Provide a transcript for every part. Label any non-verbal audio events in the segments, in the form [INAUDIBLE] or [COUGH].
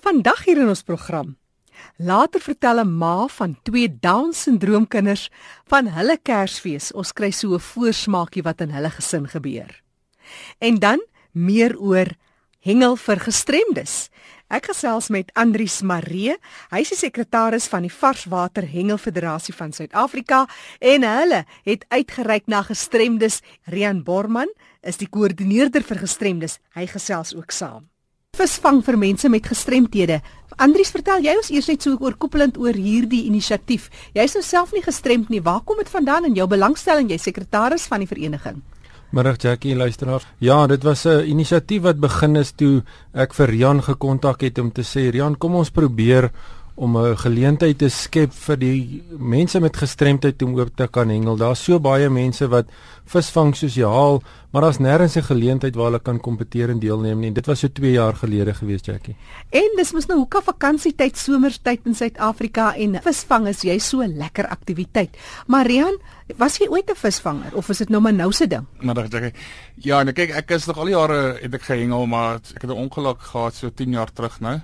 Vandag hier in ons program. Later vertel 'n ma van twee Down-sindroom kinders van hulle Kersfees. Ons kry so 'n voorsmaakie wat in hulle gesin gebeur. En dan meer oor hengel vir gestremdes. Ek gesels met Andrius Maree. Hy is die sekretaris van die Varswater Hengel Federasie van Suid-Afrika en hulle het uitgereik na gestremdes. Rian Borman is die koördineerder vir gestremdes. Hy gesels ook saam visvang vir mense met gestremthede. Andries, vertel jy ons eers net so oorkoepelend oor hierdie inisiatief. Jy's nou self nie gestremd nie. Waar kom dit vandaan in jou belangstelling? Jy sekretaris van die vereniging. Middag Jackie, luisteraars. Ja, dit was 'n inisiatief wat begin is toe ek vir Rian gekontak het om te sê, "Rian, kom ons probeer om 'n geleentheid te skep vir die mense met gestremdheid om ook te kan hengel. Daar's so baie mense wat visvang sosiaal, maar daar's nêrens 'n geleentheid waar hulle kan kompeteer en deelneem nie. Dit was so 2 jaar gelede gewees, Jackie. En dis mos nou hoeka vakansietyd, somertyd in Suid-Afrika en visvang is jy so 'n lekker aktiwiteit. Marian, was jy ooit 'n visvanger of is dit nou maar nou se ding? Middag, Jackie. Ja, nee, kyk, ek is nog al jare het ek gehengel, maar ek het 'n ongeluk gehad so 10 jaar terug nou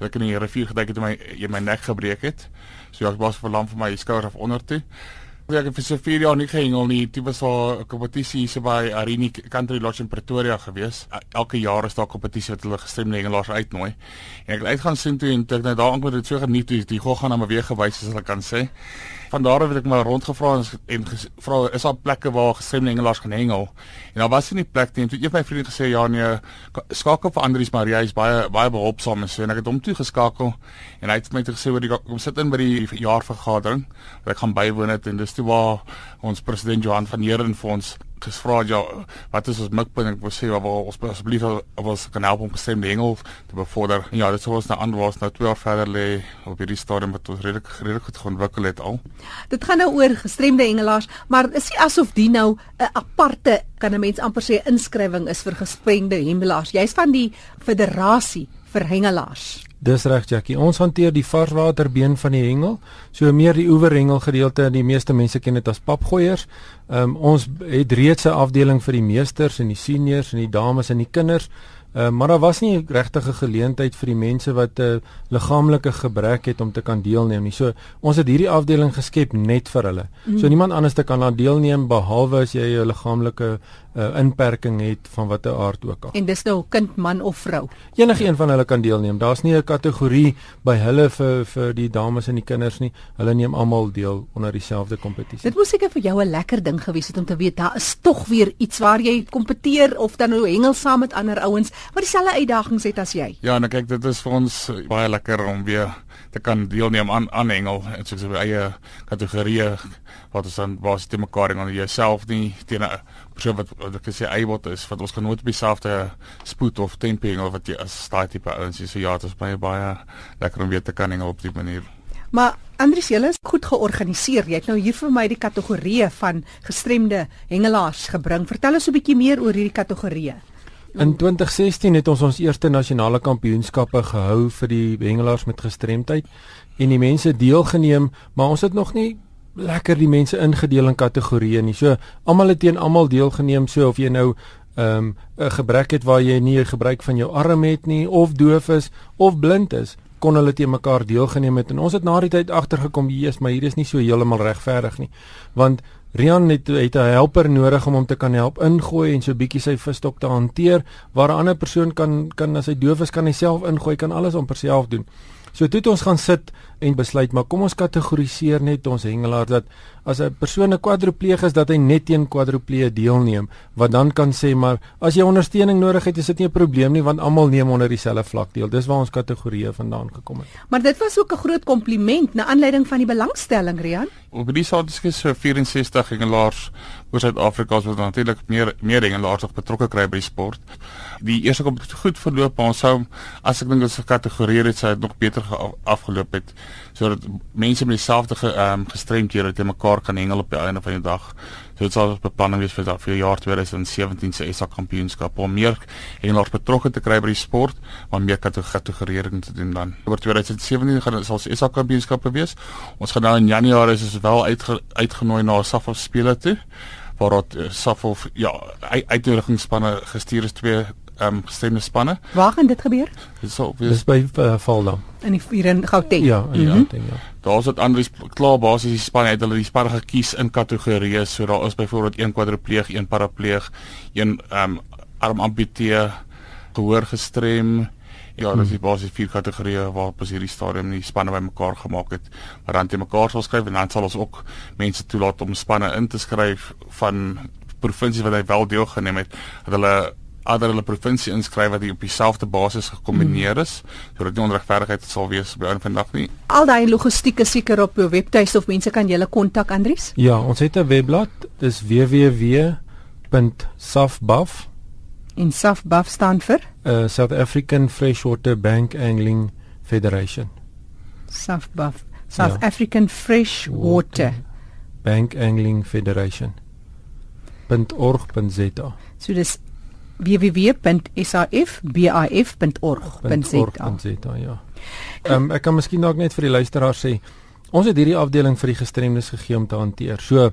ek in die rivier geduik het en my in my nek gebreek het. So ek was verlam vir my skouer af onder toe. Ek het vir so 4 jaar nie gehengel nie. Dit was so 'n kompetisie hier by Arini Country Lodge in Pretoria gewees. Elke jaar is daar 'n kompetisie wat hulle gestremde hengelaars uitnooi. En ek het uitgaan sien toe en ek nou daar aankom dit so geniet toe die gogga na my weer gewys as hulle kan sê. Van daar af het ek maar rondgevra en gevra is daar plekke waar gestremde hengelaars kan hengel. En daar was nie plek nie. Toe een van my vriende gesê ja nee, skakel vir Andrius Maria is baie baie behulpsaam en so en ek het hom toe geskakel en hy het my gesê oor die kom sit in by die jaarvergadering wat ek gaan bywoon het en dis toe waar ons president Johan van Heeren vir ons gevra ja wat is ons mikpunt ek wil sê wat ons asseblief ons kan help om gestremde hengel te bevorder. Ja, dit sou ons nou anders nou twee jaar verder lê op hierdie stadium wat ons redelik redelik goed ontwikkel het al. Dit gaan nou oor gestremde hengelaars, maar is nie asof die nou 'n aparte kan 'n mens amper sê inskrywing is vir gestremde hengelaars. Jy's van die federasie vir hengelaars. Dis reg Jackie. Ons hanteer die varswaterbeen van die hengel. So meer die oeverhengel gedeelte, die meeste mense ken dit as papgooiers. Ehm um, ons het reeds 'n afdeling vir die meesters en die seniors en die dames en die kinders. Uh, maar daar was nie regtig 'n geleentheid vir die mense wat 'n uh, liggaamlike gebrek het om te kan deelneem nie. So ons het hierdie afdeling geskep net vir hulle. Mm. So niemand anders te kan aan deelneem behalwe as jy 'n liggaamlike uh, inperking het van watter aard ook al. En dis nou kind, man of vrou. Enige een van hulle kan deelneem. Daar's nie 'n kategorie by hulle vir vir die dames en die kinders nie. Hulle neem almal deel onder dieselfde kompetisie. Dit moes seker vir jou 'n lekker ding gewees het om te weet daar is tog weer iets waar jy kompeteer of dan nou hengel saam met ander ouens wat dieselfde uitdagings het as jy. Ja, en kyk dit is vir ons baie lekker om weer te kan deelneem aan aan hengel en soos 'n eie kategorie wat ons dan basies te mekaar en aan jouself nie teen 'n persoon wat wat ek sê eibot is wat ons kan nooit op dieselfde spoed of tempo hengel wat jy as daai tipe ouens is so ja dit is baie baie lekker om weer te kan hengel op die manier. Maar Andries, jy is goed georganiseer. Jy het nou hier vir my die kategorieë van gestremde hengelaars gebring. Vertel ons 'n bietjie meer oor hierdie kategorieë. In 2016 het ons ons eerste nasionale kampioenskappe gehou vir die hengelaars met gestremdheid en die mense deelgeneem, maar ons het nog nie lekker die mense ingedeel in kategorieë nie. So almal het teen almal deelgeneem, so of jy nou ehm, 'n um, gebrek het waar jy nie 'n gebruik van jou arm het nie of doof is of blind is, kon hulle teen mekaar deelgeneem het en ons het na die tyd agtergekom, Jesus, maar hier is nie so heeltemal regverdig nie. Want Rian het het 'n helper nodig om hom te kan help ingooi en so bietjie sy visstok te hanteer waar 'n ander persoon kan kan as hy doof is kan hy self ingooi kan alles om per self doen. So toe het ons gaan sit en besluit maar kom ons kategoriseer net ons hengelaar dat as 'n persoon 'n kwadripleeg is dat hy net teen kwadripleë deelneem wat dan kan sê maar as jy ondersteuning nodig het is dit nie 'n probleem nie want almal neem onder dieselfde vlak deel. Dis waar ons kategorieë vandaan gekom het. Maar dit was ook 'n groot kompliment na aanleiding van die belangstelling Rian. Op die is so 64 hengelaars oor Suid-Afrika wat natuurlik meer meer hengelaars betrokke kry by die sport. Die eerste kom goed verloop maar ons sou as ek dink as kategorieë het sou dit nog beter afgeloop het sodat mense met dieselfde ge, um, gestremdhede te mekaar kan hengel op die einde van die dag. So dit sal beplanning wees vir daardie vir jaar 2017 se SA kampioenskap om meer hengelaars betrokke te kry by die sport, maar meer kategorieering te doen dan. Oor 2017 gaan dit sal SA kampioenskap wees. Ons gaan nou in Januarie is ons wel uitge, uitgenooi na SAFA spele toe waar dit uh, SAFA ja uitnodigingsspanne gestuur is twee um, gestremde spanne. Waar gaan dit gebeur? Dit sal Dis by uh, Valdam. In die hier in Gauteng. Ja, in Ja. Gauteng, ja. Daar's dit Andries klaar basies die span het hulle die span gekies in kategorieë. So daar is byvoorbeeld een kwadripleeg, een parapleeg, een ehm um, arm amputee, gehoor gestrem. Ja, dis die basies vier kategorieë waarop ons hierdie stadium die spanne bymekaar gemaak het. Maar dan te mekaar sal skryf en dan sal ons ook mense toelaat om spanne in te skryf van provinsies wat hy wel deelgeneem het, dat hulle ander hulle provinsie inskryf wat die op dieselfde basis gekombineer is, sodat die onregverdigheid sal wees by een vandag nie. Al daai logistiek is seker op jou webtuiste of mense kan julle kontak Andries? Ja, ons het 'n webblad, dis www.safbuff, En SAFBUF staan vir uh, South African Freshwater Bank Angling Federation. SAFBUF, South Ja. African Fresh Water. Bank Angling Federation. .org.za. So dis www.safbif.org.za. .org.za ja. Ehm um, ek kan miskien dalk net vir die luisteraars sê, ons het hierdie afdeling vir die gestremdes gegee om te hanteer. So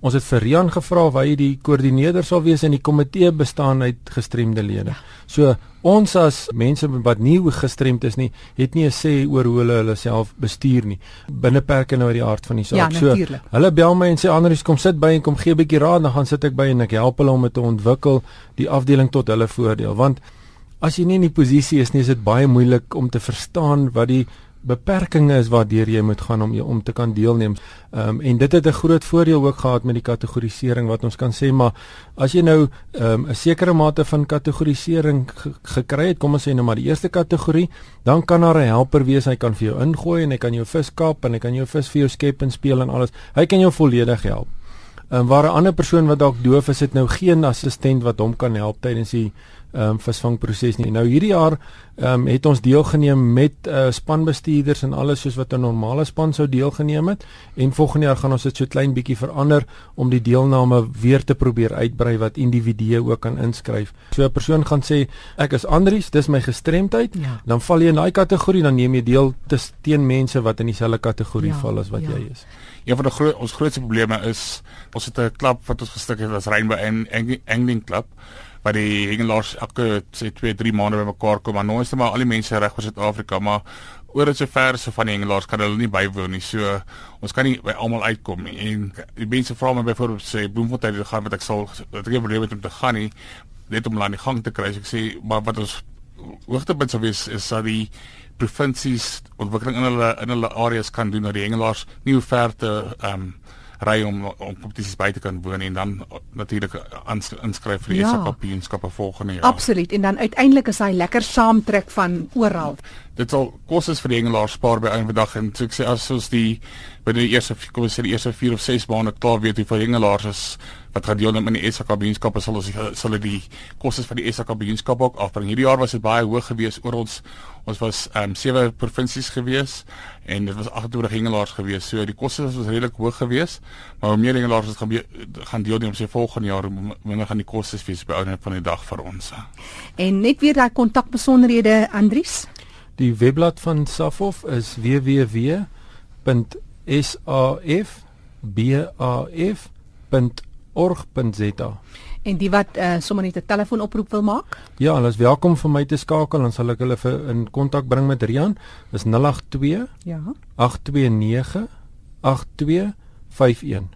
ons het vir Rian gevra of hy die koördineerder sal wees en die komitee bestaan uit gestremde lede. So ons as mense wat nie gestremd is nie, het nie 'n sê oor hoe hulle hulle self bestuur nie. Binne perke nou uit die aard van die saak. Ja, so hulle bel my en sê Andries kom sit by en kom gee 'n bietjie raad, dan gaan sit ek by en ek help hulle om dit te ontwikkel, die afdeling tot hulle voordeel. Want as jy nie in die posisie is nie, is dit baie moeilik om te verstaan wat die beperkings is waardeur jy moet gaan om om te kan deelneem. Ehm um, en dit het 'n groot voordeel ook gehad met die kategorisering wat ons kan sê maar as jy nou ehm um, 'n sekere mate van kategorisering ge gekry het, kom ons sê nou maar die eerste kategorie, dan kan daar 'n helper wees, hy kan vir jou ingooi en hy kan jou vis kap en hy kan jou vis vir jou skep en speel en alles. Hy kan jou volledig help. Ehm um, waar 'n ander persoon wat dalk doof is, het nou geen assistent wat hom kan help tydens die ehm um, visvangproses nie. Nou hierdie jaar ehm um, het ons deelgeneem met uh, spanbestuurders en alles soos wat 'n normale span sou deelgeneem het en volgende jaar gaan ons dit so klein bietjie verander om die deelname weer te probeer uitbrei wat individue ook kan inskryf. So 'n persoon gaan sê ek is Andries, dis my gestremdheid, Ja. dan val jy in daai kategorie, dan neem jy deel tes- teen mense wat in dieselfde kategorie Ja, val as wat ja. jy is. Een van die groot ons grootste probleme is ons het 'n klub wat ons gestig het as Rainbow Ang- Ang- Angling Club waar die hengelaars elke sê 2, 3 maande bymekaar kom. Maar nou is dit maar al die mense reg oor Suid-Afrika, maar oor dit so ver so van die hengelaars kan hulle nie bywoon nie. So ons kan nie by almal uitkom nie. En die mense vra my byvoorbeeld sê Bloemfontein toe gaan wat ek sal dat ek nie probleem het om te gaan nie net om hulle aan die gang te kry. So ek sê maar wat ons hoogtepunt sou wees is dat die provinsies ontwikkeling in hulle in hulle areas kan doen dat die hengelaars nie hoe ver te ehm um, ry om om kompetisies by te kan woon en dan natuurlik ans- inskryf vir die Ja. SA kampioenskappe volgende jaar. Absoluut. En dan uiteindelik is hy lekker saamtrek van oral. Dit sal kostes vir die hengelaars spaar by een dag en so ek sê as ons die binne die eerste kom ons sê die eerste 4 of 6 maande klaar weet hoeveel hengelaars is wat gaan deelneem in die SA kampioenskappe sal ons sal die kostes van die SA kampioenskappe ook afbring. Hierdie jaar was dit baie hoog geweest oor ons ons was ehm um, sewe provinsies geweest en dit was 28 hengelaars geweest. So die kostes was redelik hoog geweest, maar hoe meer hengelaars ons gaan gaan deelneem sê volgende jaar hoe minder gaan die kostes wees by einde van die dag vir ons. En net weer daai kontakbesonderhede Andries. Die webblad van Safof is www.safbaf.org.za. En die wat uh, sommer net 'n telefoonoproep wil maak. Ja, hulle is welkom vir my te skakel dan sal ek hulle vir in kontak bring met Rian. Dis 082 Ja. 829 8251.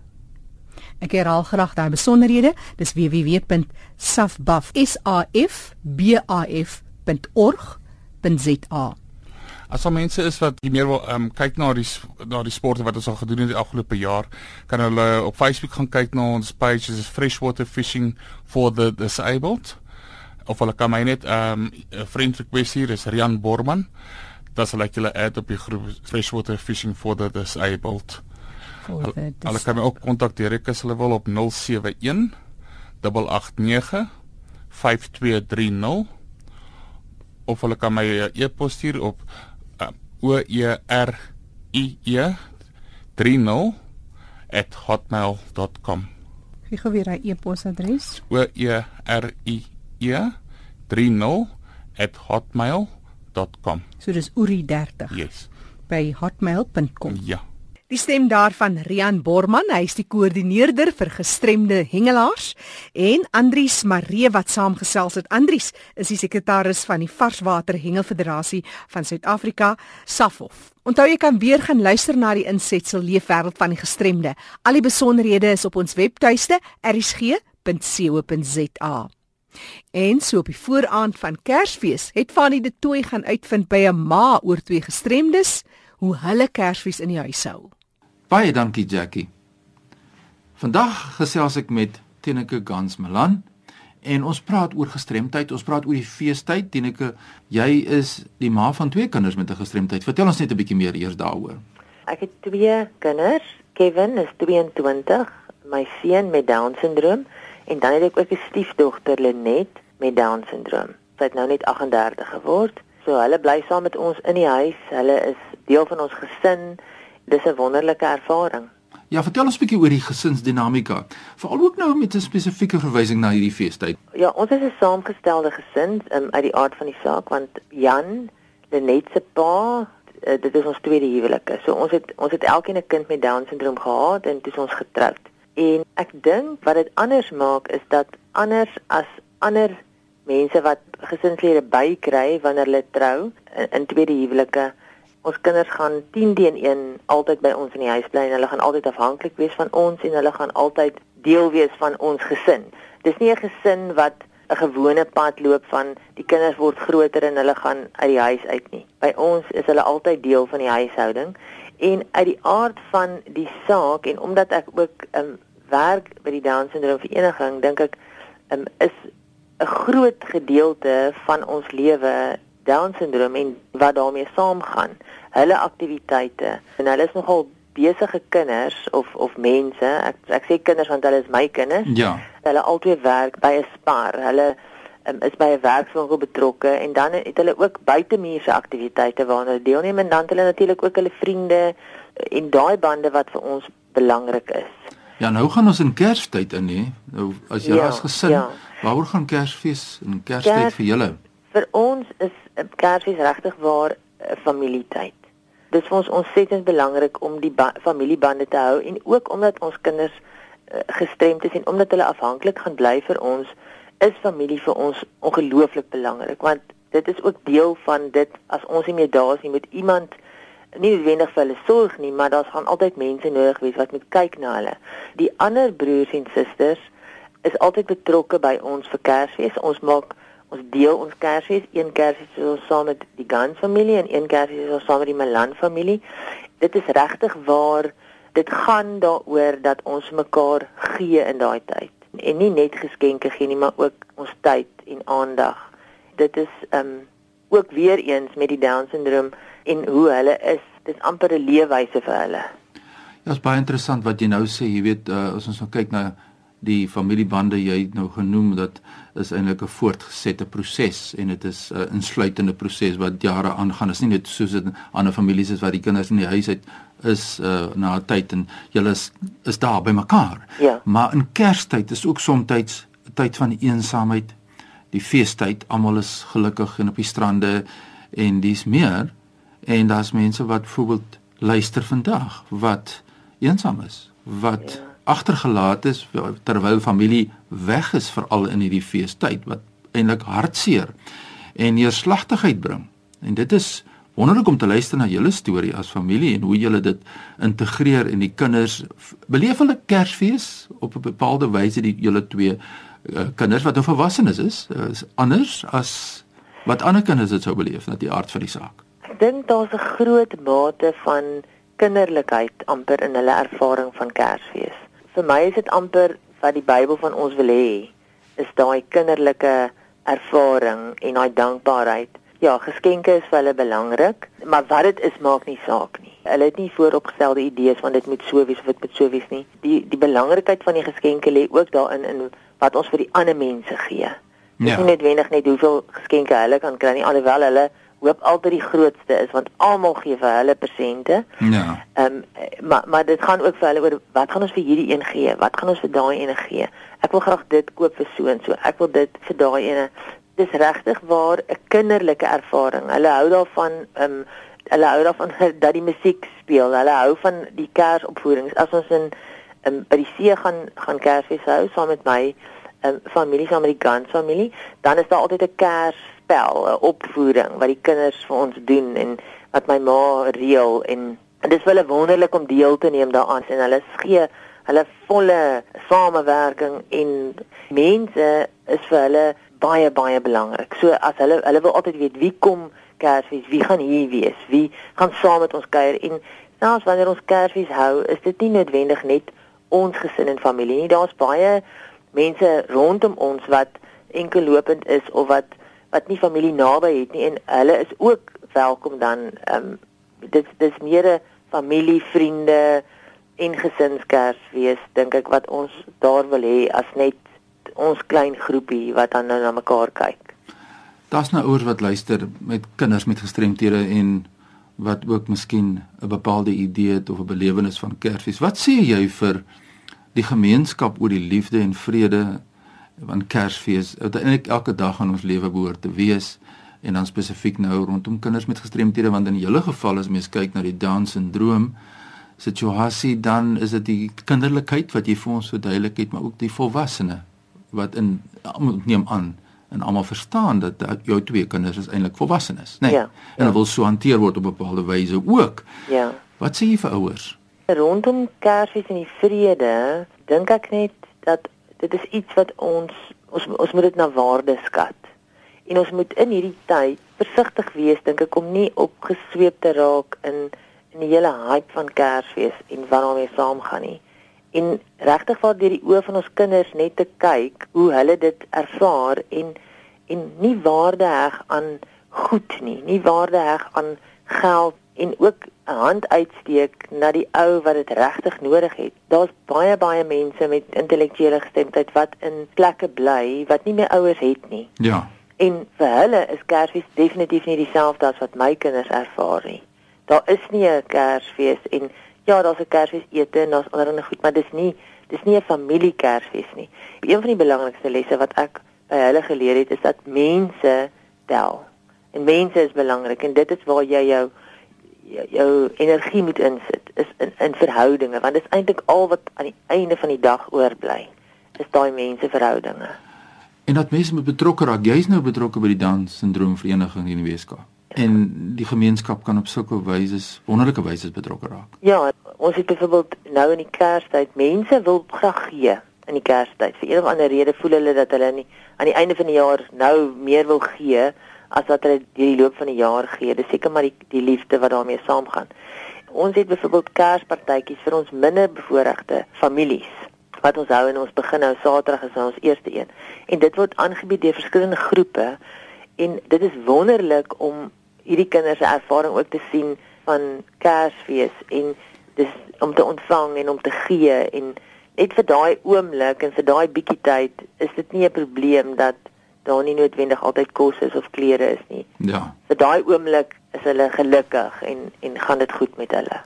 Ek herhaal graag daai besonderhede. Dis www.safbaf.org.za. As al mense is wat meer wil um, kyk na die na die sporte wat ons al gedoen het die afgelope jaar, kan hulle op Facebook gaan kyk na ons page, dis Freshwater Fishing for the Disabled. Of hulle kan my net um 'n friend request hier, is Rian Borman. Dan sal ek julle add op die groep Freshwater Fishing for the Disabled. For the Hulle kan my ook kontak direk as hulle wil op 071 889 5230 of hulle kan my 'n e-pos stuur op o e r i e 30 @hotmail.com Gee gou weer hy e-posadres. o e r i e 30 @hotmail.com So dis Uri30 yes by hotmail.com. ja Die stem daarvan Rian Borman, hy is die koördineerder vir gestremde hengelaars en Andries Maree wat saamgesels het. Andries is die sekretaris van die Varswater Hengelfederasie van Suid-Afrika, SAFOF. Onthou jy kan weer gaan luister na die insetsel Leefwêreld van die gestremde. Al die besonderhede is op ons webtuiste erisg.co.za. En so op die vooraand van Kersfees het Fanny de Tooi gaan uitvind by 'n ma oor twee gestremdes hoe hulle Kersfees in die huis hou. Baie dankie Jackie. Vandag gesels ek met Teneke Gans Malan en ons praat oor gestremdheid. Ons praat oor die feestyd. Teneke, jy is die ma van twee kinders met 'n gestremdheid. Vertel ons net 'n bietjie meer eers daaroor. Ek het twee kinders. Kevin is 22, my seun met down syndroom en dan het ek ook 'n stiefdogter Lenet met down syndroom. Sy het nou net 38 geword. So hulle bly saam met ons in die huis. Hulle is deel van ons gesin dis 'n wonderlike ervaring. Ja, vertel ons 'n bietjie oor die gesinsdinamika. Veral ook nou met 'n spesifieke verwysing na hierdie feestyd. Ja, ons is 'n saamgestelde gesin um, uit die aard van die saak want Jan, Lenet se pa, uh, dit is ons tweede huwelike. So ons het ons het elkeen 'n kind met down syndroom gehad en toe is ons getroud. En ek dink wat dit anders maak is dat anders as ander mense wat gesinslede bykry wanneer hulle trou in, in tweede huwelike ons kinders gaan 10 teen 1 altyd by ons in die huis bly en hulle gaan altyd afhanklik wees van ons en hulle gaan altyd deel wees van ons gesin. Dis nie 'n gesin wat 'n gewone pad loop van die kinders word groter en hulle gaan uit die huis uit nie. By ons is hulle altyd deel van die huishouding en uit die aard van die saak en omdat ek ook um, werk by die Down syndroom vereniging, dink ek um, is 'n groot gedeelte van ons lewe Down syndroom en wat daarmee saamgaan. Hulle aktiwiteite en hulle is nogal besige kinders of of mense. Ek ek sê kinders want hulle is my kinders. Ja. Hulle albei werk by 'n spar. Hulle um, is by 'n werkswinkel betrokke en dan het hulle ook buitemuurse aktiwiteite waarna hulle deelneem en dan het hulle natuurlik ook hulle vriende en daai bande wat vir ons belangrik is. Ja, nou gaan ons in Kerstyd in hè. Nou as jy ja, as gesin, ja. waaroor gaan Kersfees en Kerstyd Kers, vir julle? Vir ons is Kersfees regtig waar 'n uh, familietyd. Dit is vir ons ontsettend belangrik om die familiebande te hou en ook omdat ons kinders uh, gestremd is en omdat hulle afhanklik gaan bly vir ons, is familie vir ons ongelooflik belangrik want dit is ook deel van dit as ons nie meer daar is nie met iemand nie noodwendig vir hulle sorg nie, maar daar's gaan altyd mense nodig wees wat moet kyk na hulle. Die ander broers en susters is altyd betrokke by ons vir Kersfees. Ons maak ons deel ons Kersfees, een Kersfees is ons saam met die Gans familie en een Kersfees is ons saam met die Malan familie. Dit is regtig waar dit gaan daaroor dat ons mekaar gee in daai tyd en nie net geskenke gee nie, maar ook ons tyd en aandag. Dit is um ook weer eens met die Down syndroom en hoe hulle is. Dit is amper 'n leefwyse vir hulle. Ja, is baie interessant wat jy nou sê. Jy weet, uh, as ons nou kyk na die familiebande jy nou genoem dat is eintlik 'n voortgesette proses en dit is 'n insluitende proses wat jare aangaan. Dit is nie net soos in ander families is waar die kinders in die huis uit is uh, na 'n tyd en julle is is daar by mekaar. Ja. Maar in Kerstyd is ook soms 'n tyd van eensaamheid. Die feestyd, almal is gelukkig en op die strande en dis meer en daar's mense wat byvoorbeeld luister vandag wat eensaam is, wat ja agtergelaat is terwyl familie weg is veral in hierdie feestyd wat eintlik hartseer en neerslagtigheid bring. En dit is wonderlik om te luister na julle storie as familie en hoe julle dit integreer in die kinders beleef hulle Kersfees op 'n bepaalde wyse die julle twee uh, kinders wat nou volwassenes is, uh, is anders as wat ander kinders dit sou beleef na die aard van die saak. Ek dink daar's 'n groot mate van kinderlikheid amper in hulle ervaring van Kersfees vir my is dit amper wat die Bybel van ons wil hê is daai kinderlike ervaring en daai dankbaarheid. Ja, geskenke is vir hulle belangrik, maar wat dit is maak nie saak nie. Hulle het nie vooropgestelde idees van dit moet so wees of dit moet so wees nie. Die die belangrikheid van die geskenke lê ook daarin in wat ons vir die ander mense gee. Dit ja. is nie noodwendig net hoeveel geskenke hulle kan kry nie, alhoewel hulle hoop altyd die grootste is want almal gee vir hulle persente. Ja. Ehm um, maar maar dit gaan ook vir hulle oor wat gaan ons vir hierdie een gee? Wat gaan ons vir daai een gee? Ek wil graag dit koop vir so en so. Ek wil dit vir daai een. Dis regtig waar 'n kinderlike ervaring. Hulle hou daarvan ehm um, hulle hou daarvan [LAUGHS] dat die musiek speel. Hulle hou van die Kersopvoerings. As ons in um, by die see gaan gaan Kersfees hou saam met my um, familie, saam met die Gans familie, dan is daar altyd 'n Kersspel, 'n opvoering wat die kinders vir ons doen en wat my ma reël en En dit is wel wonderlik om deel te neem daaraan en hulle gee hulle volle samewerking en mense is vir hulle baie baie belangrik. So as hulle hulle wil altyd weet wie kom Kersfees, wie gaan hier wees, wie gaan saam met ons kuier en selfs wanneer ons Kersfees hou, is dit nie noodwendig net ons gesin en familie nie. Daar's baie mense rondom ons wat enkellopend is of wat wat nie familie naby het nie en hulle is ook welkom dan ehm um, dit dis meer 'n familie, vriende en gesinskersfees dink ek wat ons daar wil hê as net ons klein groepie wat dan nou na mekaar kyk. Daar's nou ouers wat luister met kinders met gestremthede en wat ook miskien 'n bepaalde idee het of 'n belewenis van Kersfees. Wat sê jy vir die gemeenskap oor die liefde en vrede van Kersfees? Uiteindelik elke dag in ons lewe behoort te wees en dan spesifiek nou rondom kinders met gestremthede want in julle geval as mens kyk na die Down-sindroom situasie dan is dit die kinderlikheid wat jy vir ons verduidelik het maar ook die volwassene wat in neem aan en almal verstaan dat jou twee kinders is eintlik volwassenes nê nee? ja, ja. en hulle wil so hanteer word op bepaalde wyse ook ja wat sê jy vir ouers rondom Kersfees en die vrede dink ek net dat dit is iets wat ons ons ons moet dit na waarde skat En ons moet in hierdie tyd versigtig wees dink ek om nie opgesweep te raak in in die hele hype van Kersfees en wat daarmee saamgaan nie. En regtig vat deur die oë van ons kinders net te kyk hoe hulle dit ervaar en en nie waarde heg aan goed nie, nie waarde heg aan geld en ook 'n hand uitsteek na die ou wat dit regtig nodig het. Daar's baie baie mense met intellektuele gestemdheid wat in plekke bly wat nie meer ouers het nie. Ja. En vir hulle is Kersfees definitief nie dieselfde as wat my kinders ervaar nie. Daar is nie 'n Kersfees en ja, daar's 'n Kersfees ete en daar's allerlei goed, maar dis nie dis nie 'n familie Kersfees nie. Een van die belangrikste lesse wat ek by hulle geleer het, is dat mense tel. En mense is belangrik en dit is waar jy jou jou, jou energie moet insit, is in in verhoudinge, want dit is eintlik al wat aan die einde van die dag oorbly. Is daai mense verhoudinge en dat mense moet betrokke raak. Jy's nou betrokke by die Down syndroom vereniging in die Weskaap. En die gemeenskap kan op sulke wyse wonderlike wyse betrokke raak. Ja, ons het byvoorbeeld nou in die Kerstyd mense wil graag gee in die Kerstyd. Vir een of ander rede voel hulle dat hulle nie aan die einde van die jaar nou meer wil gee as wat hulle deur die loop van die jaar gee. Dis seker maar die die liefde wat daarmee saamgaan. Ons het byvoorbeeld Kerspartytjies vir ons minder bevoorregte families wat ons hou en ons begin nou Saterdag is ons eerste een. En dit word aangebied deur verskillende groepe en dit is wonderlik om hierdie kinders se ervaring ook te sien van Kersfees en dis om te ontvang en om te gee en net vir daai oomblik en vir daai bietjie tyd is dit nie 'n probleem dat daar nie noodwendig altyd kos is of klere is nie. Ja. Vir daai oomblik is hulle gelukkig en en gaan dit goed met hulle.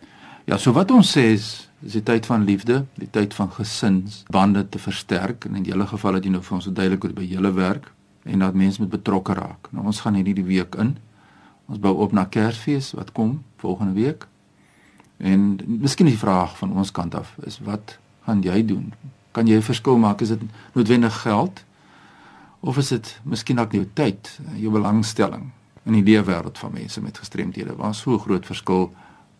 Ja, so wat ons sê is Dis die tyd van liefde, die tyd van gesinsbande te versterk en in julle geval het jy nou vir ons duidelik hoe by julle werk en dat mense met betrokke raak. Nou ons gaan hierdie die week in. Ons bou op na Kersfees wat kom volgende week. En miskien die vraag van ons kant af is wat gaan jy doen? Kan jy 'n verskil maak? Is dit noodwendig geld? Of is dit miskien ook jou tyd, jou belangstelling in die leefwêreld van mense met gestremthede waar so 'n groot verskil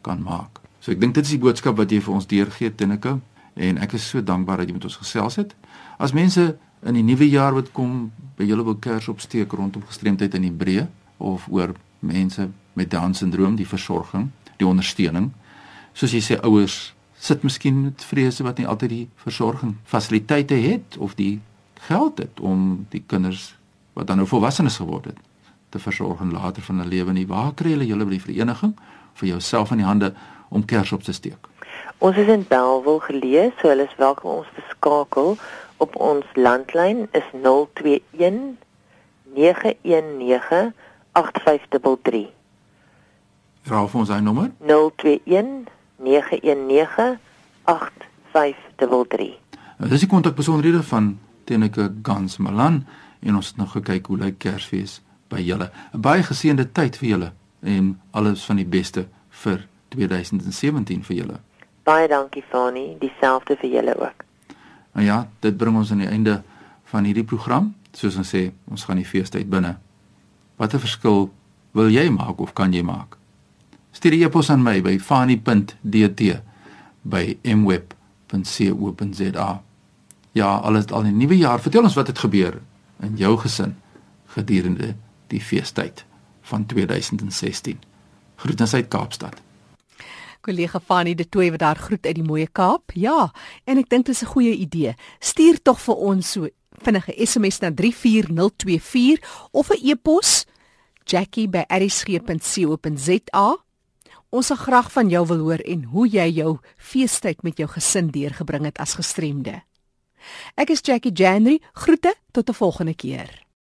kan maak? So ek dink dit is die boodskap wat jy vir ons deurgee Tinneke en ek is so dankbaar dat jy met ons gesels het. As mense in die nuwe jaar wat kom by julle wil kers opsteek rondom gestremdheid in Hebreë of oor mense met Down syndroom, die versorging, die ondersteuning. Soos jy sê ouers sit miskien met vrese wat nie altyd die versorging fasiliteite het of die geld het om die kinders wat dan nou volwassenes geword het te versorg en later van hulle lewe nie. Waar kry hulle julle by die vereniging vir jouself in die hande om kers op te steek. Ons is in Bellville gelees, so hulle is welkom ons te skakel op ons landlyn is 021 919 8533. Raaf ons hy nommer? 021 919 8533. Nou, dis die kontakbesonderhede van Teneke Gans Malan en ons het nou gekyk hoe lyk Kersfees by julle. 'n Baie geseënde tyd vir julle en alles van die beste vir 2017 vir julle. Baie dankie Fani, dieselfde vir julle ook. Nou ja, dit bring ons aan die einde van hierdie program. Soos ons sê, ons gaan die feestyd binne. Watter verskil wil jy maak of kan jy maak? Stuur 'n e-pos aan my by fani.dt by mweb.co.za. Ja, alles al 'n nuwe jaar. Vertel ons wat het gebeur in jou gesin gedurende die feestyd van 2016. Groetens uit Kaapstad. Kollega Fanny de Tooi wat daar groet uit die mooie Kaap. Ja, en ek dink dit is 'n goeie idee. Stuur tog vir ons so vinnige SMS na 34024 of 'n e-pos jackie@rsg.co.za. Ons sal graag van jou wil hoor en hoe jy jou feestyd met jou gesin deurgebring het as gestremde. Ek is Jackie January. Groete tot 'n volgende keer.